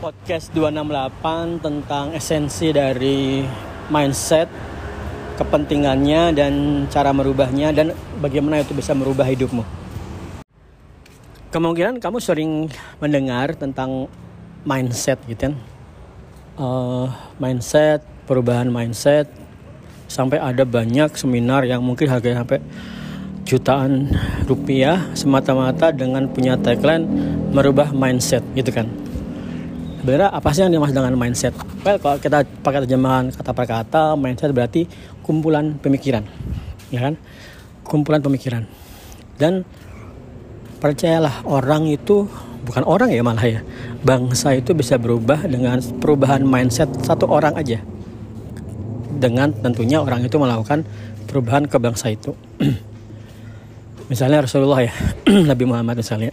podcast 268 tentang esensi dari mindset, kepentingannya dan cara merubahnya dan bagaimana itu bisa merubah hidupmu. Kemungkinan kamu sering mendengar tentang mindset gitu kan. Uh, mindset, perubahan mindset sampai ada banyak seminar yang mungkin harganya sampai jutaan rupiah semata-mata dengan punya tagline merubah mindset gitu kan sebenarnya apa sih yang dimaksud dengan mindset? Well, kalau kita pakai terjemahan kata per kata, mindset berarti kumpulan pemikiran, ya kan? Kumpulan pemikiran. Dan percayalah orang itu bukan orang ya malah ya, bangsa itu bisa berubah dengan perubahan mindset satu orang aja. Dengan tentunya orang itu melakukan perubahan ke bangsa itu. misalnya Rasulullah ya, Nabi Muhammad misalnya.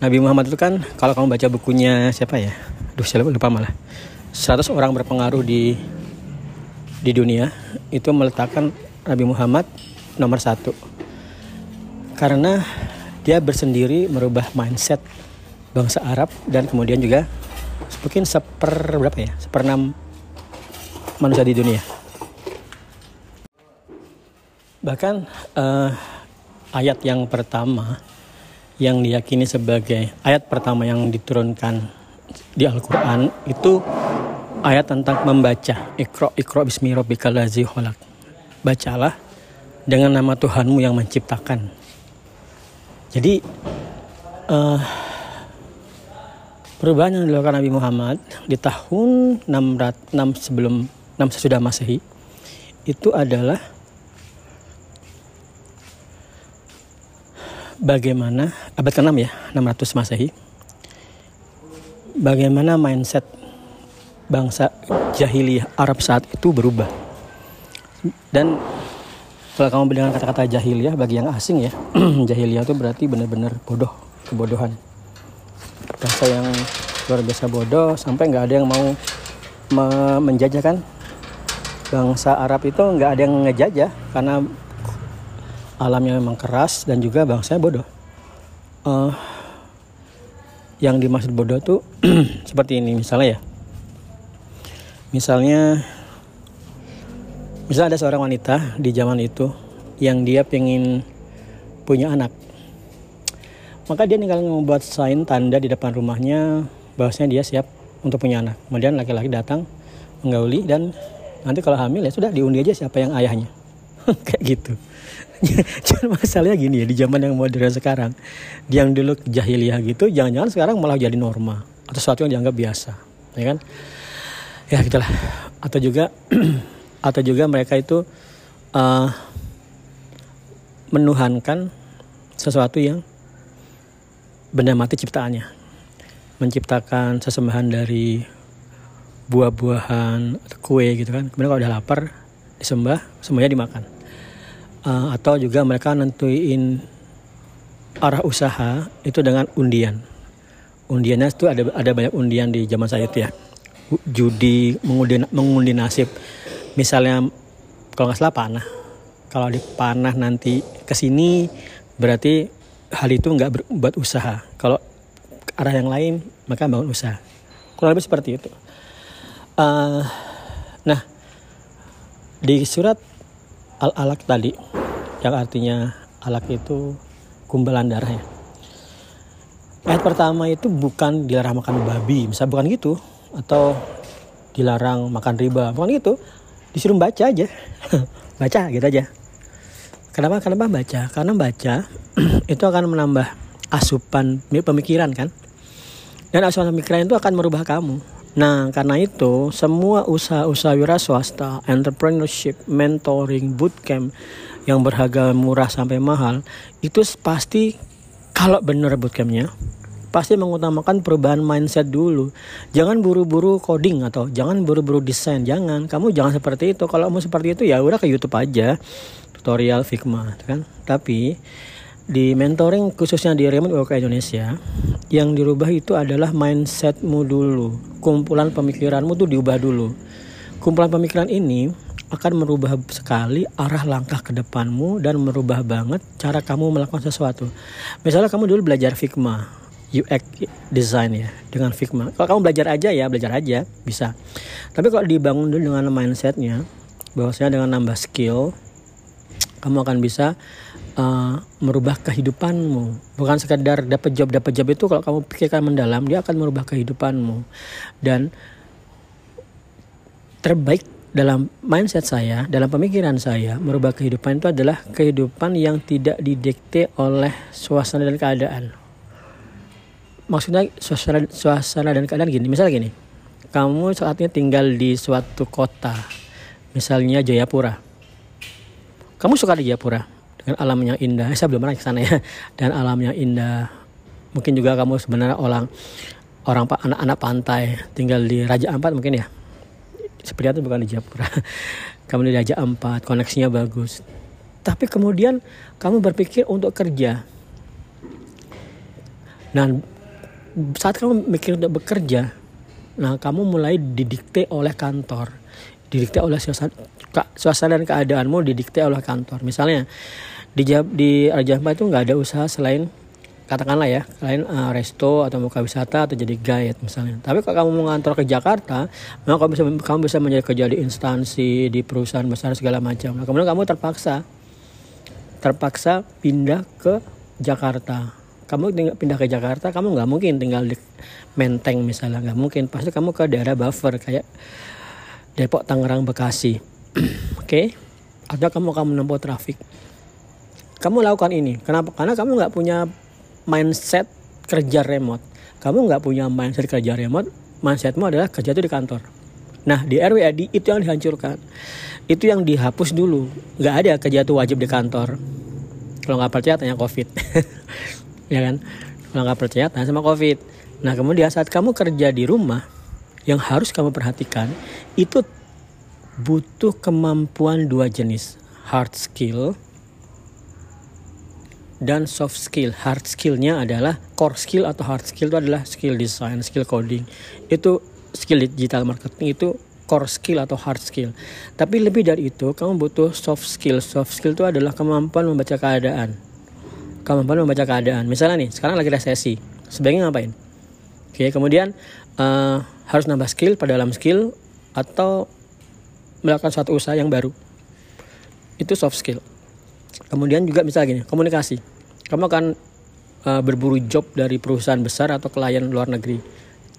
Nabi Muhammad itu kan kalau kamu baca bukunya siapa ya? Duh saya lupa malah. 100 orang berpengaruh di di dunia itu meletakkan Nabi Muhammad nomor satu karena dia bersendiri merubah mindset bangsa Arab dan kemudian juga mungkin seper berapa ya seperenam manusia di dunia bahkan uh, ayat yang pertama yang diyakini sebagai ayat pertama yang diturunkan di Al-Quran itu ayat tentang membaca ikro ikro bismi rabbikal bacalah dengan nama Tuhanmu yang menciptakan. Jadi uh, perubahan yang dilakukan Nabi Muhammad di tahun 600, 6 sebelum 6 sesudah Masehi itu adalah bagaimana abad ke-6 ya 600 Masehi. Bagaimana mindset bangsa jahiliyah Arab saat itu berubah? Dan kalau kamu mendengar kata-kata jahiliyah bagi yang asing ya jahiliyah itu berarti benar-benar bodoh kebodohan. Bangsa yang luar biasa bodoh sampai nggak ada yang mau me menjajah kan? Bangsa Arab itu nggak ada yang ngejajah karena alamnya memang keras dan juga bangsanya bodoh. Uh, yang dimaksud bodoh tuh seperti ini misalnya ya. Misalnya misalnya ada seorang wanita di zaman itu yang dia pengen punya anak. Maka dia tinggal membuat sign tanda di depan rumahnya bahwasanya dia siap untuk punya anak. Kemudian laki-laki datang menggauli dan nanti kalau hamil ya sudah diundi aja siapa yang ayahnya. Kayak gitu. Cuma masalahnya gini ya di zaman yang modern sekarang, yang dulu jahiliyah gitu, jangan-jangan sekarang malah jadi norma atau sesuatu yang dianggap biasa, ya kan? Ya gitulah. Atau juga atau juga mereka itu uh, menuhankan sesuatu yang benda mati ciptaannya, menciptakan sesembahan dari buah-buahan kue gitu kan. Kemudian kalau udah lapar disembah, semuanya dimakan uh, atau juga mereka nentuin arah usaha itu dengan undian. Undiannya itu ada ada banyak undian di zaman saya itu ya. Judi mengundi mengundi nasib. Misalnya kalau nggak salah panah. Kalau di panah nanti ke sini berarti hal itu nggak buat usaha. Kalau arah yang lain maka bangun usaha. Kurang lebih seperti itu. Uh, nah di surat al-alaq tadi yang artinya alak itu kumbalan darah ya. Ayat pertama itu bukan dilarang makan babi, misal bukan gitu atau dilarang makan riba, bukan gitu. Disuruh baca aja. baca gitu aja. Kenapa? Kenapa baca? Karena baca itu akan menambah asupan pemikiran kan. Dan asupan pemikiran itu akan merubah kamu. Nah, karena itu semua usaha-usaha wira swasta, entrepreneurship, mentoring, bootcamp yang berharga murah sampai mahal itu pasti kalau benar bootcampnya pasti mengutamakan perubahan mindset dulu. Jangan buru-buru coding atau jangan buru-buru desain. Jangan. Kamu jangan seperti itu. Kalau kamu seperti itu ya udah ke YouTube aja tutorial Figma kan. Tapi di mentoring khususnya di Remote Work Indonesia yang dirubah itu adalah mindsetmu dulu kumpulan pemikiranmu tuh diubah dulu kumpulan pemikiran ini akan merubah sekali arah langkah ke depanmu dan merubah banget cara kamu melakukan sesuatu misalnya kamu dulu belajar Figma UX design ya dengan Figma. Kalau kamu belajar aja ya belajar aja bisa. Tapi kalau dibangun dulu dengan mindsetnya, bahwasanya dengan nambah skill, kamu akan bisa uh, merubah kehidupanmu. Bukan sekedar dapat job dapat job itu kalau kamu pikirkan mendalam dia akan merubah kehidupanmu. Dan terbaik dalam mindset saya, dalam pemikiran saya, merubah kehidupan itu adalah kehidupan yang tidak didikte oleh suasana dan keadaan. Maksudnya suasana, suasana dan keadaan gini, misalnya gini, kamu saat ini tinggal di suatu kota, misalnya Jayapura. Kamu suka di Jayapura dengan alam yang indah. Saya belum pernah ke sana ya. Dan alam yang indah. Mungkin juga kamu sebenarnya orang orang anak-anak pantai tinggal di Raja Ampat mungkin ya seperti itu bukan di Japura kamu di Raja Ampat koneksinya bagus tapi kemudian kamu berpikir untuk kerja nah saat kamu mikir untuk bekerja nah kamu mulai didikte oleh kantor didikte oleh suasana, suasana dan keadaanmu didikte oleh kantor. Misalnya di di Raja Ampat itu nggak ada usaha selain katakanlah ya kalian uh, resto atau muka wisata atau jadi guide misalnya. Tapi kalau kamu mau ke Jakarta maka kamu bisa kamu bisa menjadi kerja di instansi di perusahaan besar segala macam. Nah, kemudian kamu terpaksa terpaksa pindah ke Jakarta. Kamu tinggal pindah ke Jakarta kamu nggak mungkin tinggal di Menteng misalnya nggak mungkin. Pasti kamu ke daerah buffer kayak Depok Tangerang Bekasi oke okay? atau kamu akan menempuh trafik kamu lakukan ini kenapa karena kamu nggak punya mindset kerja remote. Kamu nggak punya mindset kerja remote, mindsetmu adalah kerja itu di kantor. Nah di RWAD itu yang dihancurkan, itu yang dihapus dulu. Nggak ada kerja itu wajib di kantor. Kalau nggak percaya tanya COVID, ya kan? Kalau nggak percaya tanya sama COVID. Nah kemudian saat kamu kerja di rumah, yang harus kamu perhatikan itu butuh kemampuan dua jenis, hard skill dan soft skill. Hard skillnya adalah core skill atau hard skill itu adalah skill design, skill coding. Itu skill digital marketing itu core skill atau hard skill. Tapi lebih dari itu, kamu butuh soft skill. Soft skill itu adalah kemampuan membaca keadaan. Kemampuan membaca keadaan. Misalnya nih, sekarang lagi resesi. Sebaiknya ngapain? Oke, kemudian uh, harus nambah skill pada dalam skill atau melakukan suatu usaha yang baru. Itu soft skill. Kemudian juga misalnya gini, komunikasi. Kamu akan uh, berburu job dari perusahaan besar atau klien luar negeri.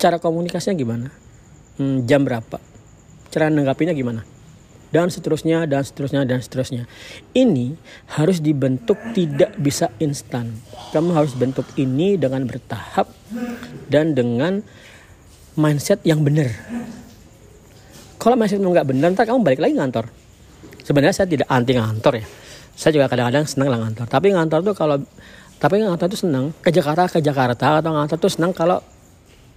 Cara komunikasinya gimana? Hmm, jam berapa? Cara nanggapinya gimana? Dan seterusnya, dan seterusnya, dan seterusnya. Ini harus dibentuk tidak bisa instan. Kamu harus bentuk ini dengan bertahap dan dengan mindset yang benar. Kalau mindsetmu nggak benar, ntar kamu balik lagi ngantor. Sebenarnya saya tidak anti ngantor ya saya juga kadang-kadang senang lah ngantor tapi ngantor tuh kalau tapi ngantor tuh senang ke Jakarta ke Jakarta atau ngantor tuh senang kalau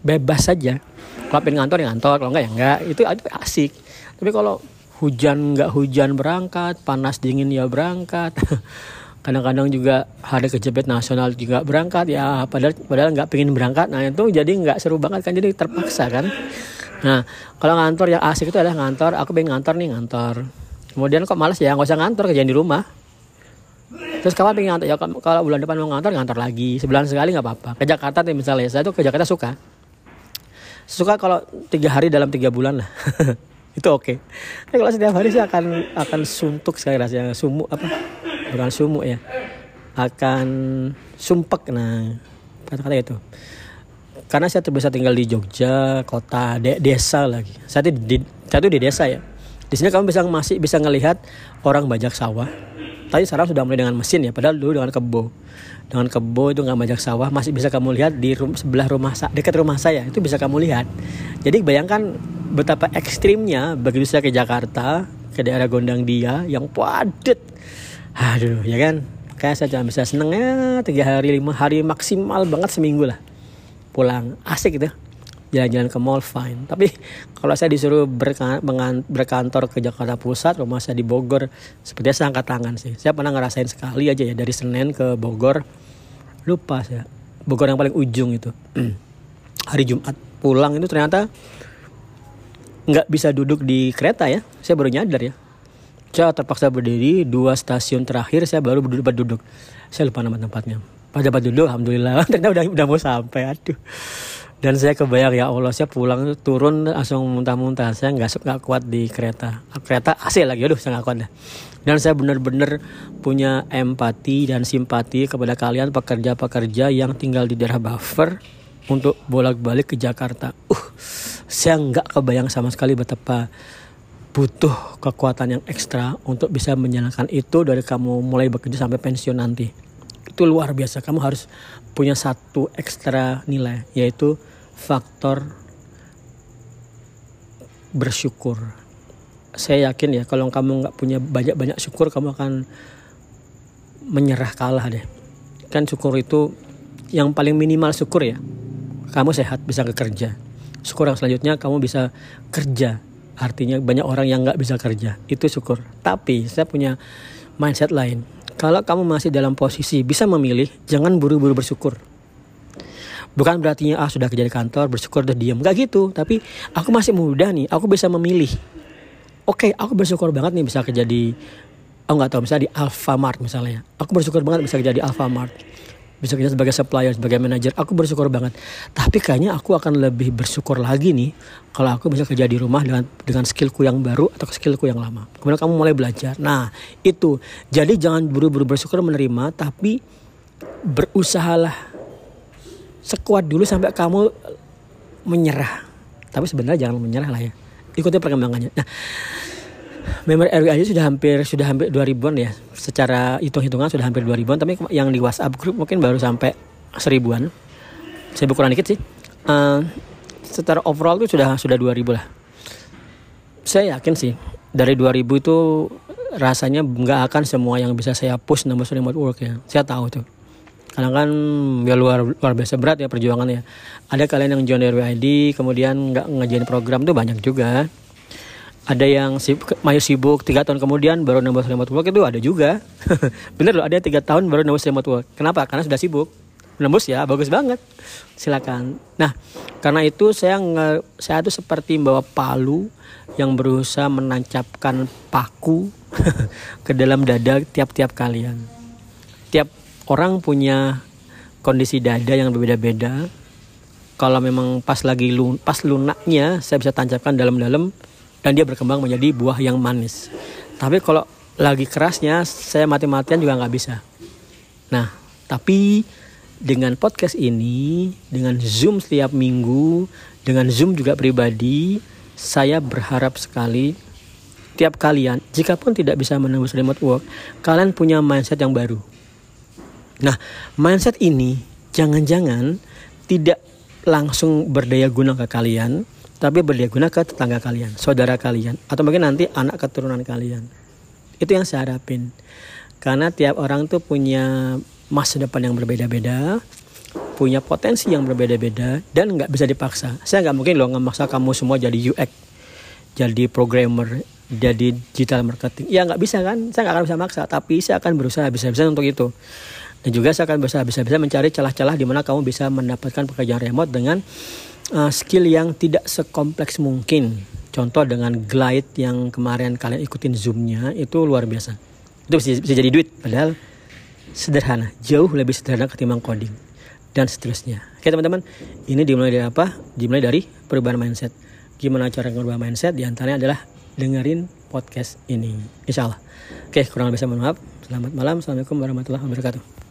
bebas saja kalau pengen ngantor ya ngantor kalau enggak ya enggak itu, itu asik tapi kalau hujan nggak hujan berangkat panas dingin ya berangkat. Kadang-kadang juga hari kejepit nasional juga berangkat ya padahal padahal nggak pengen berangkat. Nah itu jadi nggak seru banget kan jadi terpaksa kan. Nah kalau ngantor yang asik itu adalah ngantor aku pengen ngantor nih ngantor. Kemudian kok malas ya nggak usah ngantor kerjaan di rumah. Terus kapan pengen ngantor? Ya kalau bulan depan mau ngantor ngantor lagi. Sebulan sekali nggak apa-apa. Ke Jakarta nih misalnya saya tuh ke Jakarta suka. Suka kalau tiga hari dalam tiga bulan lah itu oke. Okay. tapi kalau setiap hari sih akan akan suntuk sekali rasanya. Sumuk apa? Bukan sumuk ya. Akan sumpek. Nah kata-kata itu. Karena saya terbiasa tinggal di Jogja kota de desa lagi. Saya tuh di, saya tuh di desa ya. Di sini kamu bisa masih bisa ngelihat orang bajak sawah. Tapi sekarang sudah mulai dengan mesin ya. Padahal dulu dengan kebo. Dengan kebo itu nggak banyak sawah. Masih bisa kamu lihat di rum, sebelah rumah dekat rumah saya. Itu bisa kamu lihat. Jadi bayangkan betapa ekstrimnya begitu saya ke Jakarta ke daerah Gondang Dia yang padat. Aduh ya kan? Kayak saya cuma bisa senengnya tiga hari lima hari maksimal banget seminggu lah. Pulang asik gitu. Jalan-jalan ke mall fine. Tapi kalau saya disuruh berkantor ke Jakarta Pusat rumah saya di Bogor sepertinya saya angkat tangan sih. Saya pernah ngerasain sekali aja ya dari Senin ke Bogor. Lupa saya. Bogor yang paling ujung itu. Hari Jumat pulang itu ternyata nggak bisa duduk di kereta ya. Saya baru nyadar ya. Saya terpaksa berdiri dua stasiun terakhir saya baru berduduk, berduduk. saya lupa nama tempatnya. Pada dulu alhamdulillah ternyata udah udah mau sampai aduh. Dan saya kebayang ya Allah saya pulang turun langsung muntah-muntah. Saya nggak nggak kuat di kereta. Kereta AC lagi aduh saya nggak kuat dah. Dan saya benar-benar punya empati dan simpati kepada kalian pekerja-pekerja yang tinggal di daerah buffer untuk bolak-balik ke Jakarta. Uh saya nggak kebayang sama sekali betapa butuh kekuatan yang ekstra untuk bisa menjalankan itu dari kamu mulai bekerja sampai pensiun nanti itu luar biasa kamu harus punya satu ekstra nilai yaitu faktor bersyukur. Saya yakin ya kalau kamu nggak punya banyak-banyak syukur kamu akan menyerah kalah deh. Kan syukur itu yang paling minimal syukur ya. Kamu sehat bisa kerja. Syukur yang selanjutnya kamu bisa kerja. Artinya banyak orang yang nggak bisa kerja. Itu syukur. Tapi saya punya mindset lain. Kalau kamu masih dalam posisi bisa memilih, jangan buru-buru bersyukur bukan berarti ah sudah kerja di kantor bersyukur udah diam nggak gitu tapi aku masih muda nih aku bisa memilih oke okay, aku bersyukur banget nih bisa kerja di aku nggak tahu misalnya di Alfamart misalnya aku bersyukur banget bisa kerja di Alfamart bisa kerja sebagai supplier sebagai manajer aku bersyukur banget tapi kayaknya aku akan lebih bersyukur lagi nih kalau aku bisa kerja di rumah dengan dengan skillku yang baru atau skillku yang lama kemudian kamu mulai belajar nah itu jadi jangan buru-buru bersyukur menerima tapi berusahalah sekuat dulu sampai kamu menyerah. Tapi sebenarnya jangan menyerah lah ya. Ikuti perkembangannya. Nah, member RW aja sudah hampir sudah hampir 2000-an ya. Secara hitung-hitungan sudah hampir 2000-an, tapi yang di WhatsApp grup mungkin baru sampai seribuan. Saya kurang dikit sih. Uh, secara overall itu sudah sudah 2000 lah. Saya yakin sih dari 2000 itu rasanya nggak akan semua yang bisa saya push nomor remote work ya. Saya tahu tuh karena kan ya luar luar biasa berat ya perjuangannya ada kalian yang join RWID kemudian nggak ngejain program tuh banyak juga ada yang sibuk, mayu sibuk tiga tahun kemudian baru nambah remote work itu ada juga. Bener loh ada tiga tahun baru nambah remote work. Kenapa? Karena sudah sibuk. Nembus ya bagus banget. Silakan. Nah karena itu saya nge, saya tuh seperti membawa palu yang berusaha menancapkan paku ke dalam dada tiap-tiap kalian. Tiap orang punya kondisi dada yang berbeda-beda. Kalau memang pas lagi lun pas lunaknya saya bisa tancapkan dalam-dalam dan dia berkembang menjadi buah yang manis. Tapi kalau lagi kerasnya saya mati-matian juga nggak bisa. Nah, tapi dengan podcast ini, dengan Zoom setiap minggu, dengan Zoom juga pribadi, saya berharap sekali tiap kalian, jika pun tidak bisa menembus remote work, kalian punya mindset yang baru Nah, mindset ini jangan-jangan tidak langsung berdaya guna ke kalian, tapi berdaya guna ke tetangga kalian, saudara kalian, atau mungkin nanti anak keturunan kalian. Itu yang saya harapin. Karena tiap orang tuh punya masa depan yang berbeda-beda, punya potensi yang berbeda-beda, dan nggak bisa dipaksa. Saya nggak mungkin loh ngemaksa kamu semua jadi UX, jadi programmer, jadi digital marketing. Ya nggak bisa kan, saya nggak akan bisa maksa, tapi saya akan berusaha bisa-bisa untuk itu. Dan juga saya akan bisa bisa bisa mencari celah-celah di mana kamu bisa mendapatkan pekerjaan remote dengan uh, skill yang tidak sekompleks mungkin. Contoh dengan glide yang kemarin kalian ikutin zoomnya itu luar biasa. Itu bisa, bisa jadi duit padahal sederhana, jauh lebih sederhana ketimbang coding dan seterusnya. Oke teman-teman, ini dimulai dari apa? Dimulai dari perubahan mindset. Gimana cara mengubah mindset? Di antaranya adalah dengerin podcast ini. Insya Allah. Oke, kurang lebih saya mohon maaf. Selamat malam. Assalamualaikum warahmatullahi wabarakatuh.